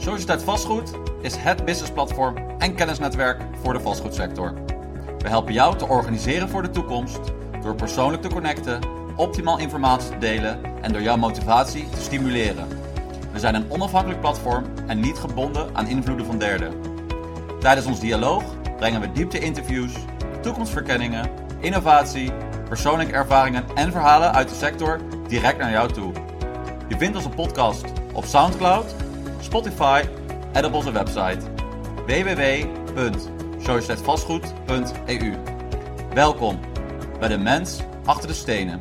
Sociëteit Vastgoed is het businessplatform en kennisnetwerk voor de vastgoedsector. We helpen jou te organiseren voor de toekomst door persoonlijk te connecten, optimaal informatie te delen en door jouw motivatie te stimuleren. We zijn een onafhankelijk platform en niet gebonden aan invloeden van derden. Tijdens ons dialoog brengen we diepte-interviews, toekomstverkenningen, innovatie, persoonlijke ervaringen en verhalen uit de sector direct naar jou toe. Je vindt onze podcast op SoundCloud, Spotify en op onze website www.societetvastgoed.eu. Welkom bij de mens achter de stenen.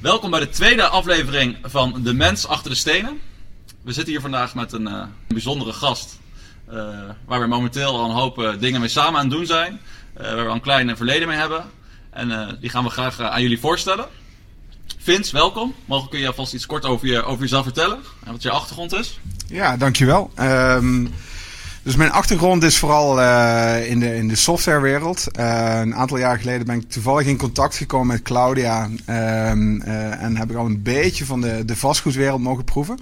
Welkom bij de tweede aflevering van De Mens achter de stenen. We zitten hier vandaag met een, uh, bijzondere gast. Uh, waar we momenteel al een hoop uh, dingen mee samen aan het doen zijn. waar we al een klein verleden mee hebben. En die gaan we graag aan jullie voorstellen. Vince, welkom. Mogelijk kun je alvast iets kort over, je, over jezelf vertellen en wat je achtergrond is? Ja, dankjewel. Um, dus mijn achtergrond is vooral uh, in, de, in de softwarewereld. Uh, een aantal jaar geleden ben ik toevallig in contact gekomen met Claudia. Um, uh, en heb ik al een beetje van de, de vastgoedwereld mogen proeven.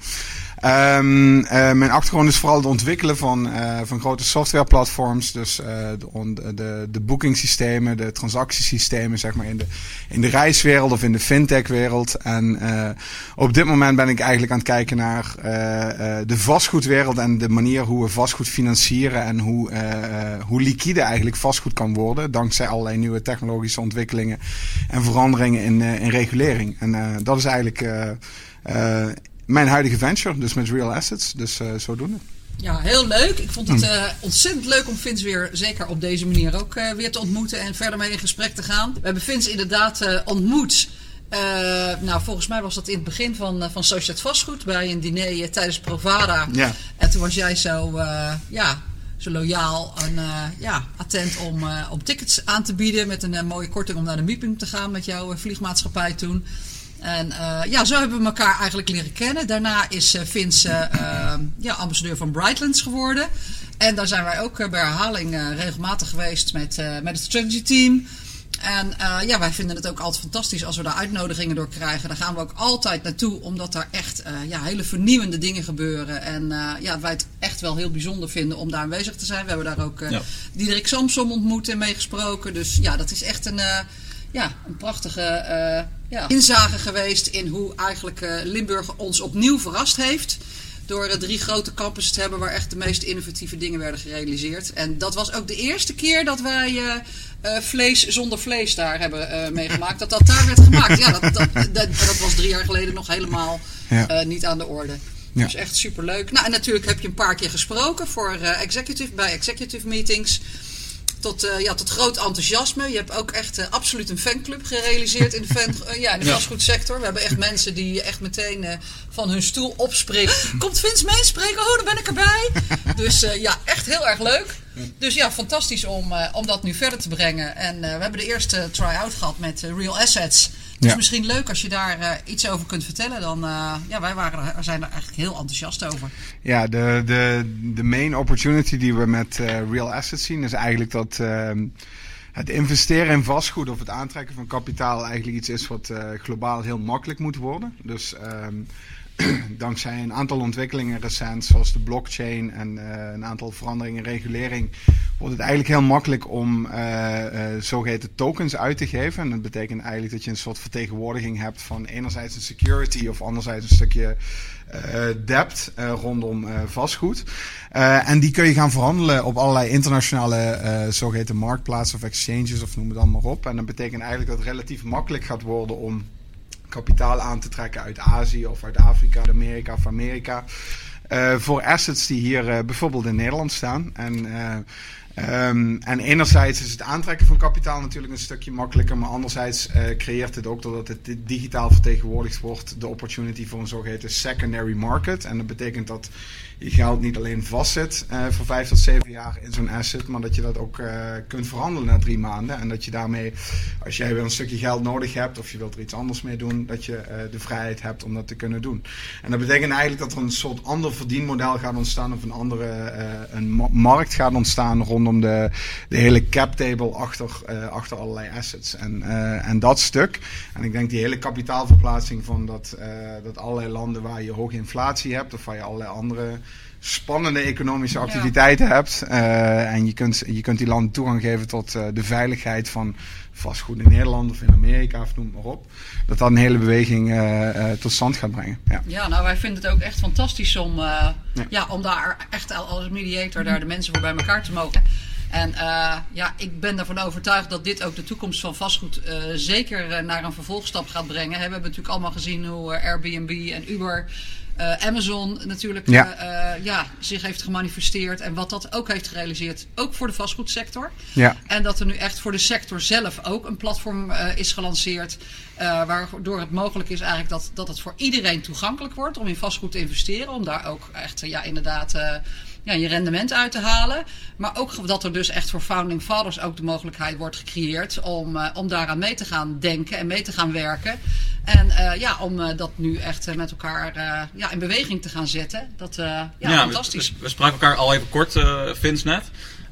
Um, uh, mijn achtergrond is vooral het ontwikkelen van, uh, van grote softwareplatforms. Dus uh, de, de, de boekingssystemen, de transactiesystemen, zeg maar, in de, in de reiswereld of in de fintechwereld. En op dit moment ben ik eigenlijk aan het kijken naar de vastgoedwereld en de manier hoe we vastgoed financieren en hoe, hoe liquide eigenlijk vastgoed kan worden. Dankzij allerlei nieuwe technologische ontwikkelingen en veranderingen in, in regulering. En dat is eigenlijk mijn huidige venture, dus met Real Assets. Dus uh, zodoende. Ja, heel leuk. Ik vond het uh, ontzettend leuk om Vince weer, zeker op deze manier ook uh, weer te ontmoeten en verder mee in gesprek te gaan. We hebben Vince inderdaad ontmoet. nou, volgens mij was dat in het begin van, van Societ Vastgoed bij een diner tijdens Provada. Ja. En toen was jij zo, ja, zo loyaal en ja, attent om, om tickets aan te bieden met een mooie korting om naar de meeting te gaan met jouw vliegmaatschappij toen. En uh, ja, zo hebben we elkaar eigenlijk leren kennen. Daarna is uh, Vince uh, ja, ambassadeur van Brightlands geworden. En daar zijn wij ook bij herhaling regelmatig geweest met, met het strategy team. En ja, wij vinden het ook altijd fantastisch als we daar uitnodigingen door krijgen. Daar gaan we ook altijd naartoe, omdat daar echt ja, hele vernieuwende dingen gebeuren. En ja, wij het echt wel heel bijzonder vinden om daar aanwezig te zijn. We hebben daar ook ja. Diederik Samsom ontmoet en meegesproken. Dus ja, dat is echt een ja, een prachtige ja, inzage geweest in hoe eigenlijk uh, Limburg ons opnieuw verrast heeft. Door uh, drie grote campussen te hebben waar echt de meest innovatieve dingen werden gerealiseerd. En dat was ook de eerste keer dat wij vlees zonder vlees daar hebben meegemaakt. Dat dat daar werd gemaakt. Ja, dat, dat, dat, dat was drie jaar geleden nog helemaal ja. niet aan de orde. Ja. Dus echt superleuk. Nou, en natuurlijk heb je een paar keer gesproken voor executive, bij executive meetings tot, uh, ja, tot groot enthousiasme. Je hebt ook echt uh, absoluut een fanclub gerealiseerd in de, fan, uh, ja, in de vastgoedsector. We hebben echt mensen die echt meteen van hun stoel opspringen. Komt Vince meespreken? Oh, dan ben ik erbij. dus ja, echt heel erg leuk. Dus ja, fantastisch om, om dat nu verder te brengen. En we hebben de eerste try-out gehad met Real Assets. Ja. misschien leuk als je daar uh, iets over kunt vertellen. Dan, uh, ja, wij waren er, zijn er eigenlijk heel enthousiast over. Ja, de, de, de main opportunity die we met uh, Real Assets zien is eigenlijk dat ehm, het investeren in vastgoed of het aantrekken van kapitaal eigenlijk iets is wat globaal heel makkelijk moet worden. Dus ehm, dankzij een aantal ontwikkelingen recent, zoals de blockchain en uh, een aantal veranderingen in regulering, wordt het eigenlijk heel makkelijk om uh, uh, zogeheten tokens uit te geven. En dat betekent eigenlijk dat je een soort vertegenwoordiging hebt van enerzijds een security of anderzijds een stukje debt rondom vastgoed. en die kun je gaan verhandelen op allerlei internationale zogeheten marktplaatsen of exchanges of noem het dan maar op. En dat betekent eigenlijk dat het relatief makkelijk gaat worden om kapitaal aan te trekken uit Azië of uit Afrika, Amerika of Amerika. Uh, voor assets die hier uh, bijvoorbeeld in Nederland staan. En, uh, um, en enerzijds is het aantrekken van kapitaal natuurlijk een stukje makkelijker, maar anderzijds creëert het ook doordat het digitaal vertegenwoordigd wordt de opportunity voor een zogeheten secondary market. En dat betekent dat je geld niet alleen vastzet uh, voor vijf tot zeven jaar in zo'n asset, maar dat je dat ook uh, kunt verhandelen na drie maanden. En dat je daarmee, als jij weer een stukje geld nodig hebt of je wilt er iets anders mee doen, dat je de vrijheid hebt om dat te kunnen doen. En dat betekent eigenlijk dat er een soort ander verdienmodel gaat ontstaan of een andere een markt gaat ontstaan rondom rondom de, de hele cap table achter, achter allerlei assets. En, en dat stuk. En ik denk die hele kapitaalverplaatsing van dat, dat allerlei landen waar je hoge inflatie hebt of waar je allerlei andere spannende economische activiteiten hebt. Uh, en je kunt, je kunt die landen toegang geven tot uh, de veiligheid van vastgoed in Nederland of in Amerika of noem maar op. Dat dat een hele beweging uh, tot stand gaat brengen. Ja. ja, nou wij vinden het ook echt fantastisch om, ja. ja. om daar echt als mediator daar de mensen voor bij elkaar te mogen. En uh, ja, ik ben ervan overtuigd dat dit ook de toekomst van vastgoed uh, zeker naar een vervolgstap gaat brengen. We hebben natuurlijk allemaal gezien hoe Airbnb en Uber uh, Amazon natuurlijk ja. Ja, zich heeft gemanifesteerd. En wat dat ook heeft gerealiseerd, ook voor de vastgoedsector. Ja. En dat er nu echt voor de sector zelf ook een platform is gelanceerd. waardoor het mogelijk is eigenlijk dat, dat het voor iedereen toegankelijk wordt om in vastgoed te investeren. Om daar ook echt ja, inderdaad ja, je rendement uit te halen. Maar ook dat er dus echt voor founding fathers ook de mogelijkheid wordt gecreëerd om, uh, om daaraan mee te gaan denken en mee te gaan werken. En uh, ja, om uh, dat nu echt met elkaar ja, in beweging te gaan zetten. Dat ja, ja, fantastisch. We, we, spraken elkaar al even kort, Vince, net.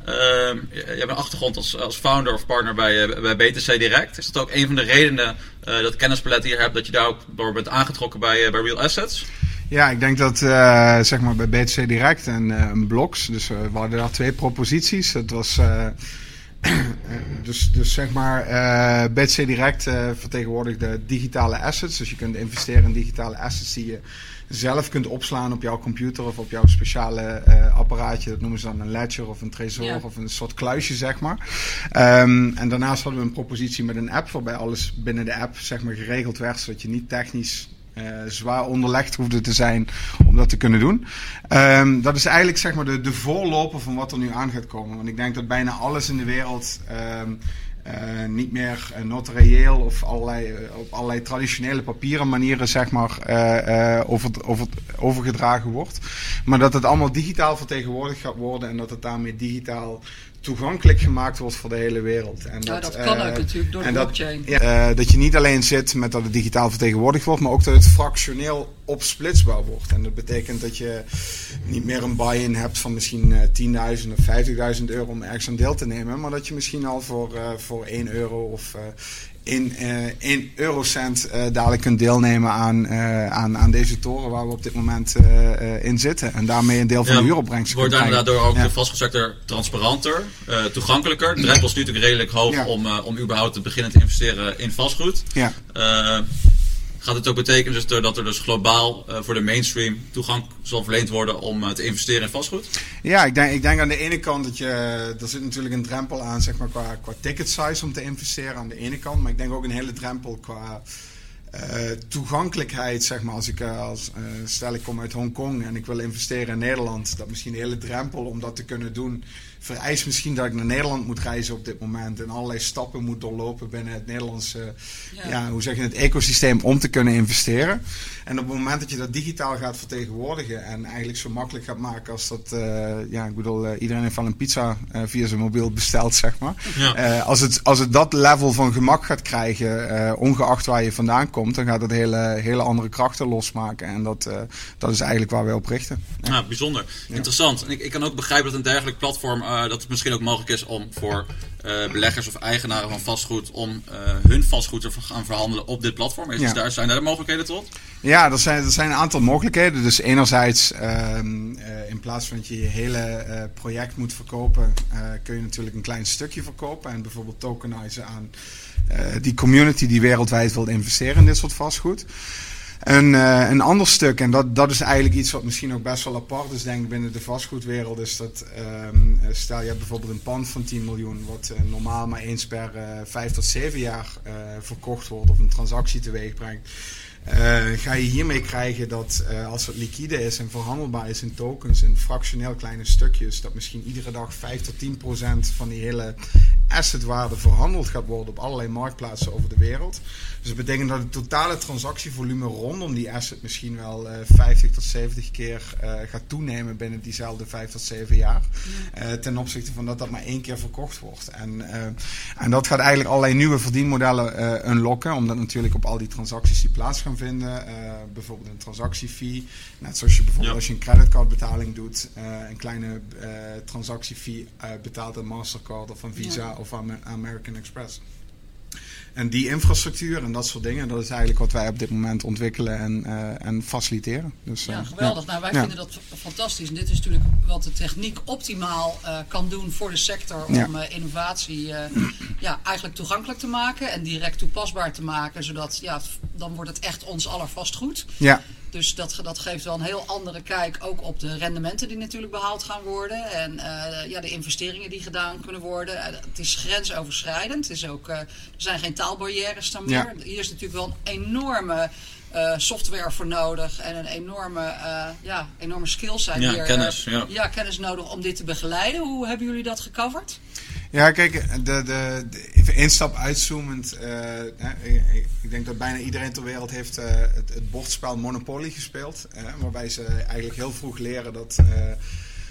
je hebt een achtergrond als, als founder of partner bij, bij BTC Direct. Is dat ook een van de redenen dat kennispalet hier hebt, dat je daar ook door bent aangetrokken bij, bij Real Assets? Ja, ik denk dat uh, zeg maar bij BTC Direct en uh, een Bloks, dus uh, we hadden daar twee proposities. Het was dus, dus zeg maar, BTC Direct vertegenwoordigt de digitale assets. Dus je kunt investeren in digitale assets die je zelf kunt opslaan op jouw computer of op jouw speciale apparaatje. Dat noemen ze dan een ledger of een trezor of een soort kluisje, zeg maar. Um, en daarnaast hadden we een propositie met een app waarbij alles binnen de app zeg maar, geregeld werd, zodat je niet technisch uh, zwaar onderlegd hoefde te zijn om dat te kunnen doen. Um, dat is eigenlijk zeg maar de, de voorloper van wat er nu aan gaat komen. Want ik denk dat bijna alles in de wereld um, uh, niet meer uh, notarieel of allerlei, op allerlei traditionele papieren manieren zeg maar, over, over, overgedragen wordt. Maar dat het allemaal digitaal vertegenwoordigd gaat worden en dat het daarmee digitaal toegankelijk gemaakt wordt voor de hele wereld. En ja, dat, kan uh, ook natuurlijk door de blockchain. Dat, ja, uh, dat je niet alleen zit met dat het digitaal vertegenwoordigd wordt, maar ook dat het fractioneel opsplitsbaar wordt. En dat betekent dat je niet meer een buy-in hebt van misschien uh, 10.000 of 50.000 euro om ergens aan deel te nemen, maar dat je misschien al voor, voor 1 euro of in, uh, in eurocent uh, dadelijk kunt deelnemen aan, uh, aan, aan deze toren waar we op dit moment in zitten. En daarmee een deel van ja, de huuropbrengst Wordt daardoor ook ja. de vastgoedsector transparanter, toegankelijker. De drempel is natuurlijk redelijk hoog ja. om, om überhaupt te beginnen te investeren in vastgoed. Ja. Gaat het ook betekenen dus dat er dus globaal uh, voor de mainstream toegang zal verleend worden om uh, te investeren in vastgoed? Ja, ik denk, ik denk aan de ene kant dat je. Er zit natuurlijk een drempel aan, zeg maar, qua, qua ticket size om te investeren aan de ene kant. Maar ik denk ook een hele drempel qua. Uh, toegankelijkheid, zeg maar, als ik als, stel ik kom uit Hongkong en ik wil investeren in Nederland, dat misschien een hele drempel om dat te kunnen doen vereist misschien dat ik naar Nederland moet reizen op dit moment. En allerlei stappen moet doorlopen binnen het Nederlandse, ja. ja. hoe zeg je, het ecosysteem om te kunnen investeren. En op het moment dat je dat digitaal gaat vertegenwoordigen en eigenlijk zo makkelijk gaat maken als dat, uh, ja, ik bedoel, uh, iedereen heeft wel een pizza uh, via zijn mobiel besteld, zeg maar. Ja. als, het, als het dat level van gemak gaat krijgen, ongeacht waar je vandaan komt, dan gaat het hele, hele andere krachten losmaken. En dat, dat is eigenlijk waar wij op richten. Ja, bijzonder. Interessant. En ik, ik kan ook begrijpen dat een dergelijk platform uh, dat het misschien ook mogelijk is om voor uh, beleggers of eigenaren van vastgoed om uh, hun vastgoed te gaan verhandelen op dit platform. Is ja. daar, zijn daar de mogelijkheden tot? Ja, er zijn, er zijn een aantal mogelijkheden. Dus enerzijds, ehm, in plaats van dat je je hele project moet verkopen, kun je natuurlijk een klein stukje verkopen en bijvoorbeeld tokenizen aan die community die wereldwijd wil investeren in dit soort vastgoed. Een, uh, een ander stuk, en dat, dat is eigenlijk iets wat misschien ook best wel apart is, denk ik, binnen de vastgoedwereld, is dat um, stel je hebt bijvoorbeeld een pand van 10 miljoen, wat uh, normaal maar eens per uh, 5 tot 7 jaar verkocht wordt of een transactie teweeg brengt. Ga je hiermee krijgen dat als het liquide is en verhandelbaar is in tokens, in fractioneel kleine stukjes, dat misschien iedere dag 5 tot 10 procent van die hele assetwaarde verhandeld gaat worden op allerlei marktplaatsen over de wereld. Dus dat betekent dat het totale transactievolume rondom die asset misschien wel uh, eh, 50 tot 70 keer uh, gaat toenemen binnen diezelfde 5 tot 7 jaar. Uh, ten opzichte van dat dat maar één keer verkocht wordt. En, en dat gaat eigenlijk allerlei nieuwe verdienmodellen unlocken, omdat natuurlijk op al die transacties die plaats gaan kan vinden. eh, bijvoorbeeld een transactiefee. Net zoals je bijvoorbeeld Ja. als je een creditcardbetaling doet, eh, een kleine eh, transactiefee eh, betaalt aan Mastercard of aan Visa Ja. of aan American Express. En die infrastructuur en dat soort dingen, dat is eigenlijk wat wij op dit moment ontwikkelen en, eh, en faciliteren. Dus, Ja, eh, geweldig. Nou, wij Ja. vinden dat fantastisch. En dit is natuurlijk wat de techniek optimaal eh, kan doen voor de sector om Ja. innovatie ja, eigenlijk toegankelijk te maken en direct toepasbaar te maken. Zodat ja, dan wordt het echt ons aller vastgoed. Ja, Dus dat, dat geeft wel een heel andere kijk ook op de rendementen die natuurlijk behaald gaan worden. En eh, ja, de investeringen die gedaan kunnen worden. Eh, het is grensoverschrijdend. Het is ook, eh, er zijn geen taalbarrières dan meer. Ja. Hier is natuurlijk wel een enorme software voor nodig. En een enorme, ja, enorme skills zijn Ja, hier. kennis, ja. ja, kennis nodig om dit te begeleiden. Hoe hebben jullie dat gecoverd? Ja, kijk, de, de, de- even één stap uitzoomend. eh, ik, ik denk dat bijna iedereen ter wereld heeft eh, het, het bordspel Monopoly gespeeld. waarbij ze eigenlijk heel vroeg leren dat eh,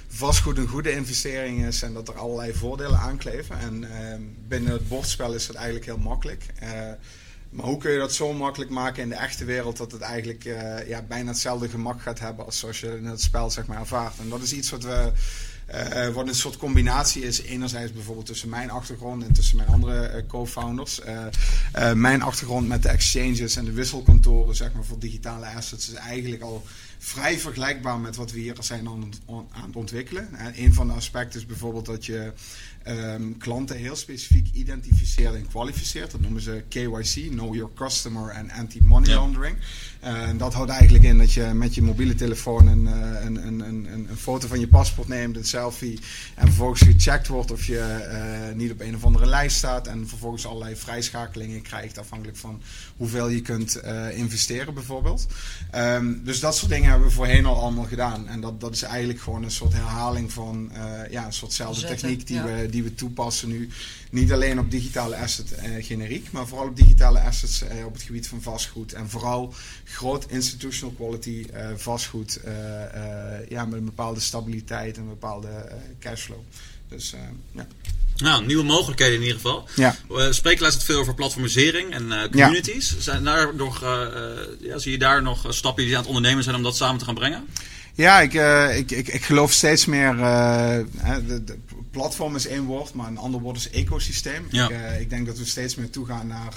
vastgoed een goede investering is en dat er allerlei voordelen aankleven. En eh, binnen het bordspel is dat eigenlijk heel makkelijk. Maar hoe kun je dat zo makkelijk maken in de echte wereld dat het eigenlijk ja, bijna hetzelfde gemak gaat hebben als zoals je in het spel zeg maar, ervaart? En dat is iets wat we eh, wat een soort combinatie is, enerzijds bijvoorbeeld tussen mijn achtergrond en tussen mijn andere eh, co-founders. Mijn achtergrond met de exchanges en de wisselkantoren zeg maar, voor digitale assets is eigenlijk al vrij vergelijkbaar met wat we hier zijn aan, het- aan het ontwikkelen. En een van de aspecten is bijvoorbeeld dat je ehm, klanten heel specifiek identificeert en kwalificeert. Dat noemen ze KYC, Know Your Customer en Anti-Money Ja. Laundering. Eh, en dat houdt eigenlijk in dat je met je mobiele telefoon een, eh, een, een, een, een, foto van je paspoort neemt, een selfie. En vervolgens gecheckt wordt of je eh, niet op een of andere lijst staat. En vervolgens allerlei vrijschakelingen krijgt afhankelijk van hoeveel je kunt investeren bijvoorbeeld. Ehm, dus dat soort dingen hebben we voorheen al allemaal gedaan. En dat, dat is eigenlijk gewoon een soort herhaling van eh, ja, een soortzelfde techniek die, ja. we, die we toepassen nu. Niet alleen op digitale asset eh, generiek, maar vooral op digitale assets eh, op het gebied van vastgoed. En vooral groot institutional quality vastgoed ja, met een bepaalde stabiliteit en een bepaalde cashflow. Dus ja. Nou, nieuwe mogelijkheden in ieder geval. Ja. We spreken laatst veel over platformisering en eh, communities. Zijn daar nog, eh, eh, ja, zie je daar nog eh, stappen die aan het ondernemen zijn om dat samen te gaan brengen? Ja, ik, eh, ik, ik, ik geloof steeds meer. eh, de, de platform is één woord, maar een ander woord is ecosysteem. Ja. Ik, eh, ik denk dat we steeds meer toegaan naar.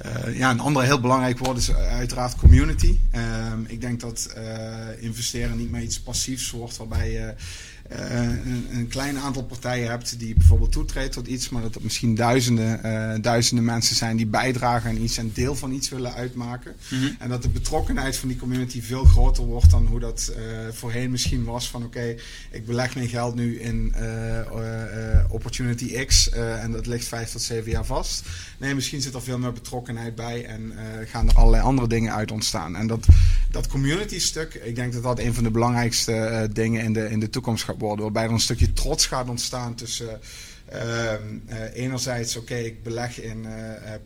Eh, eh, ja, een ander heel belangrijk woord is uiteraard community. Ehm, ik denk dat eh, investeren niet meer iets passiefs wordt, waarbij je eh, een, een klein aantal partijen hebt die bijvoorbeeld toetreden tot iets, maar dat er misschien duizenden, eh, duizenden mensen zijn die bijdragen aan iets en deel van iets willen uitmaken. Mhm. En dat de betrokkenheid van die community veel groter wordt dan hoe dat eh, voorheen misschien was. Van oké, ik beleg mijn geld nu in eh, eh, eh, Opportunity X eh, en dat ligt vijf tot zeven jaar vast. Nee, misschien zit er veel meer betrokkenheid bij en eh, gaan er allerlei andere dingen uit ontstaan. En dat, dat community stuk, ik denk dat dat een van de belangrijkste eh, dingen in de, in de toekomst gaat worden. Waarbij er een stukje trots gaat ontstaan tussen... Ehm, eh, enerzijds, oké, ik beleg in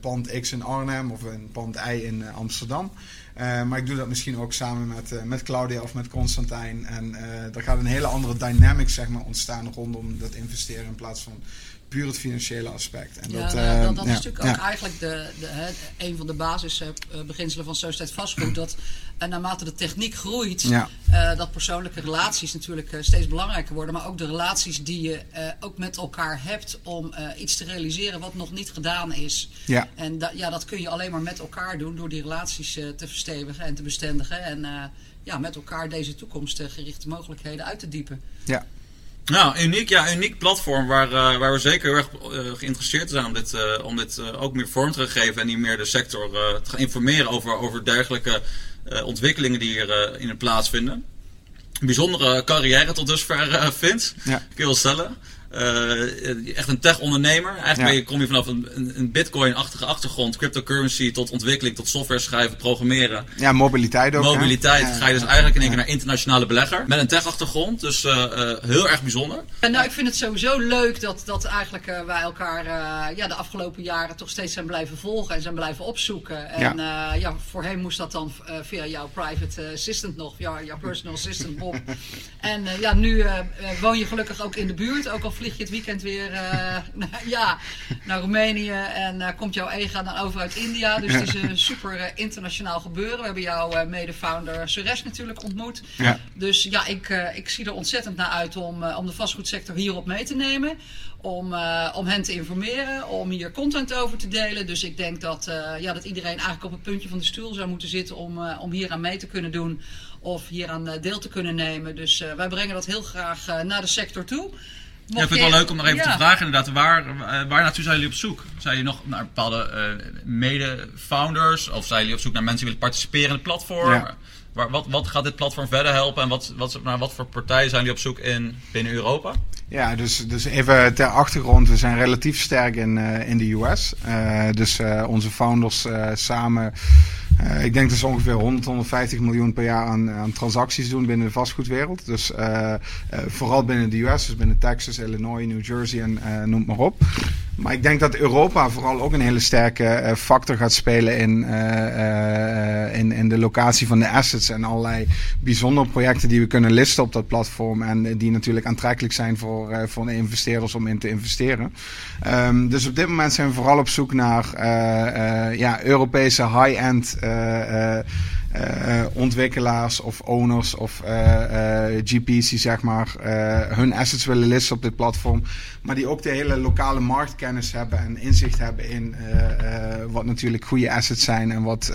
pand X in Arnhem of in pand Y in Amsterdam. Maar ik doe dat misschien ook samen met, met Claudia of met Constantijn. En er gaat een hele andere dynamic zeg maar, ontstaan rondom dat investeren in plaats van puur het financiële aspect. En Ja, dat, nou, eh, dat, dat ja, is natuurlijk ook eigenlijk de, de, een van de basisbeginselen van Sociëteit Vastgoed. Dat eh, naarmate de techniek groeit, Ja. eh, dat persoonlijke relaties natuurlijk eh, steeds belangrijker worden. Maar ook de relaties die je ook met elkaar hebt om iets te realiseren wat nog niet gedaan is. Ja. En da- ja, dat kun je alleen maar met elkaar doen door die relaties te verstevigen en te bestendigen. En ja, met elkaar deze toekomstgerichte mogelijkheden uit te diepen. Ja. Nou, uniek, ja, uniek platform waar, eh, waar we zeker heel erg eh, geïnteresseerd zijn om dit, eh, om dit ook meer vorm te geven en niet meer de sector te gaan informeren over, over dergelijke ontwikkelingen die hier in plaatsvinden. Een bijzondere carrière tot dusver vindt, Ja. kun je wel stellen. Eh, echt een tech-ondernemer. Eigenlijk Ja. ben je, kom je vanaf een, een, een bitcoin-achtige achtergrond, cryptocurrency tot ontwikkeling, tot software schrijven, programmeren. ja, mobiliteit ook. Mobiliteit Ja, ga je dus eigenlijk in één ja. keer naar internationale belegger. Met een tech-achtergrond, dus eh, eh, heel erg bijzonder. En nou, ik vind het sowieso leuk dat, dat eigenlijk wij elkaar eh, ja, de afgelopen jaren toch steeds zijn blijven volgen en zijn blijven opzoeken. En ja, ja voorheen moest dat dan via jouw private assistant nog, jouw, jouw personal assistant Bob. en eh, ja, nu woon je gelukkig ook in de buurt, ook al vlieg je het weekend weer uh, ja, naar Roemenië en uh, komt jouw EGA dan over uit India. Dus het is een super internationaal gebeuren. We hebben jouw mede-founder Suresh natuurlijk ontmoet. Ja. Dus ja, ik, ik zie er ontzettend naar uit om, om de vastgoedsector hierop mee te nemen. Om, om hen te informeren, om hier content over te delen. Dus ik denk dat, ja, dat iedereen eigenlijk op het puntje van de stoel zou moeten zitten om, om hier aan mee te kunnen doen of hier aan deel te kunnen nemen. Dus uh, wij brengen dat heel graag uh, naar de sector toe. Ja, ik vind het wel leuk om nog even te vragen inderdaad. Waar, waar naartoe zijn jullie op zoek? Zijn jullie nog naar bepaalde uh, mede-founders? Of zijn jullie op zoek naar mensen die willen participeren in het platform? Ja. Waar, wat, wat gaat dit platform verder helpen? En wat, wat, naar wat voor partijen zijn jullie op zoek in, binnen Europa? Ja, dus, dus even ter achtergrond. We zijn relatief sterk in, uh, in de US. Uh, dus uh, onze founders samen uh, ik denk dat ze ongeveer 100, 150 miljoen per jaar aan, aan transacties doen binnen de vastgoedwereld. Dus uh, uh, vooral binnen de US, dus binnen Texas, Illinois, New Jersey en noem maar op. Maar ik denk dat Europa vooral ook een hele sterke factor gaat spelen in, in, in de locatie van de assets en allerlei bijzondere projecten die we kunnen listen op dat platform. En die natuurlijk aantrekkelijk zijn voor, voor investeerders om in te investeren. Um, dus op dit moment zijn we vooral op zoek naar ja, Europese high-end uh, ontwikkelaars of owners of GP's die zeg maar hun assets willen listen op dit platform. Maar die ook de hele lokale marktkennis hebben en inzicht hebben in wat natuurlijk goede assets zijn en wat,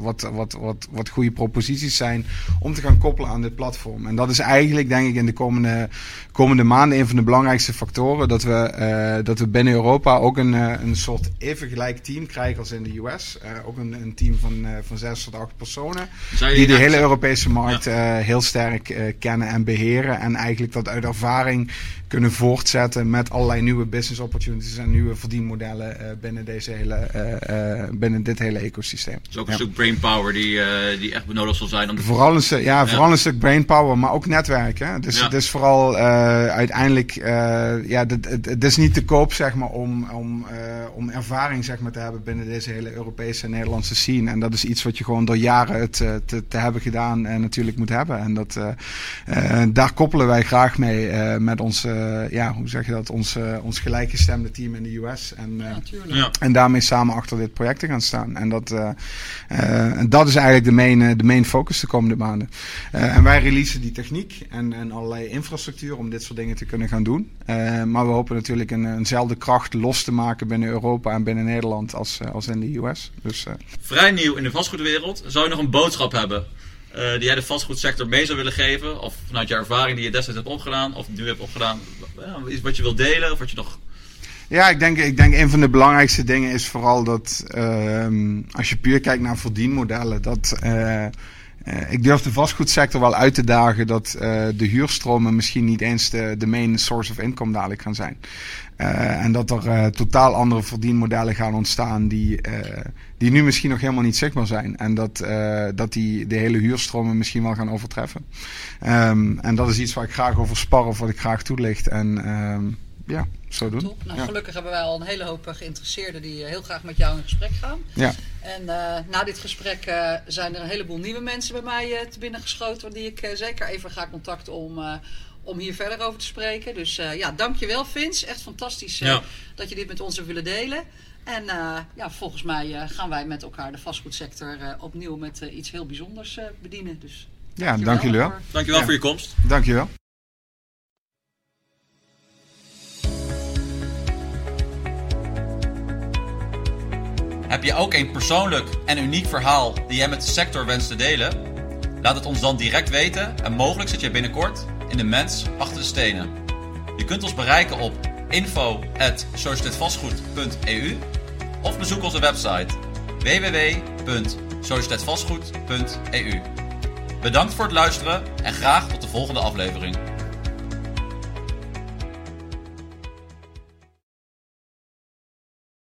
wat, wat, wat, wat goede proposities zijn om te gaan koppelen aan dit platform. En dat is eigenlijk denk ik in de komende, komende maanden een van de belangrijkste factoren. Dat we, dat we binnen Europa ook een, een soort even gelijk team krijgen als in de US. ook een, een team van, van zes tot acht personen. Die de hele Europese markt ja. uh, heel sterk uh, kennen en beheren. En eigenlijk dat uit ervaring kunnen voortzetten met allerlei nieuwe business opportunities en nieuwe verdienmodellen uh, binnen, deze hele, binnen dit hele ecosysteem. Dus ook een ja. stuk brainpower die, die echt benodigd zal zijn. Om de... vooral, een, ja, ja, vooral een stuk brainpower, maar ook netwerk. Hè? Dus het is vooral uiteindelijk, ja, het is niet te koop zeg maar, om, om, om ervaring zeg maar, te hebben binnen deze hele Europese en Nederlandse scene. En dat is iets wat je gewoon door jaren te, te, te, hebben gedaan en natuurlijk moet hebben. En dat, uh, daar koppelen wij graag mee uh, met ons, ja, hoe zeg je dat, ons, ons gelijkgestemde team in de US. En, ja, en daarmee samen achter dit project te gaan staan. En dat, en dat is eigenlijk de main, de main focus de komende maanden. en wij releasen die techniek en, en allerlei infrastructuur om dit soort dingen te kunnen gaan doen. maar we hopen natuurlijk een, eenzelfde kracht los te maken binnen Europa en binnen Nederland als, als in de US. Dus, Vrij nieuw in de vastgoedwereld. Zou je nog een boodschap hebben uh, die jij de vastgoedsector mee zou willen geven? Of vanuit je ervaring die je destijds hebt opgedaan, of nu hebt opgedaan, iets wat je wilt delen, of wat je nog... Ja, ik denk, ik denk een van de belangrijkste dingen is vooral dat uh, als je puur kijkt naar verdienmodellen, dat uh, uh, ik durf de vastgoedsector wel uit te dagen dat uh, de huurstromen misschien niet eens de, main source of income dadelijk gaan zijn. Uh, en dat er totaal andere verdienmodellen gaan ontstaan die, die nu misschien nog helemaal niet zichtbaar zijn. En dat, dat die de hele huurstromen misschien wel gaan overtreffen. Um, en dat is iets waar ik graag over spar of wat ik graag toelicht. En um, ja, zo doen. Top. Nou, ja. Gelukkig hebben wij al een hele hoop geïnteresseerden die heel graag met jou in gesprek gaan. Ja. En uh, na dit gesprek uh, zijn er een heleboel nieuwe mensen bij mij uh, te binnen geschoten. Die ik zeker even ga contacten om, om hier verder over te spreken. Dus ja, dankjewel Vince. Echt fantastisch ja. dat je dit met ons hebt willen delen. En ja, volgens mij gaan wij met elkaar de vastgoedsector opnieuw met iets heel bijzonders bedienen. Dus ja, dank jullie wel. Voor... Dankjewel ja. voor je komst. Dankjewel. Heb je ook een persoonlijk en uniek verhaal die jij met de sector wenst te delen? Laat het ons dan direct weten en mogelijk zit jij binnenkort in de mens achter de stenen. Je kunt ons bereiken op info.societetvastgoed.eu of bezoek onze website www.societetvastgoed.eu. Bedankt voor het luisteren en graag tot de volgende aflevering.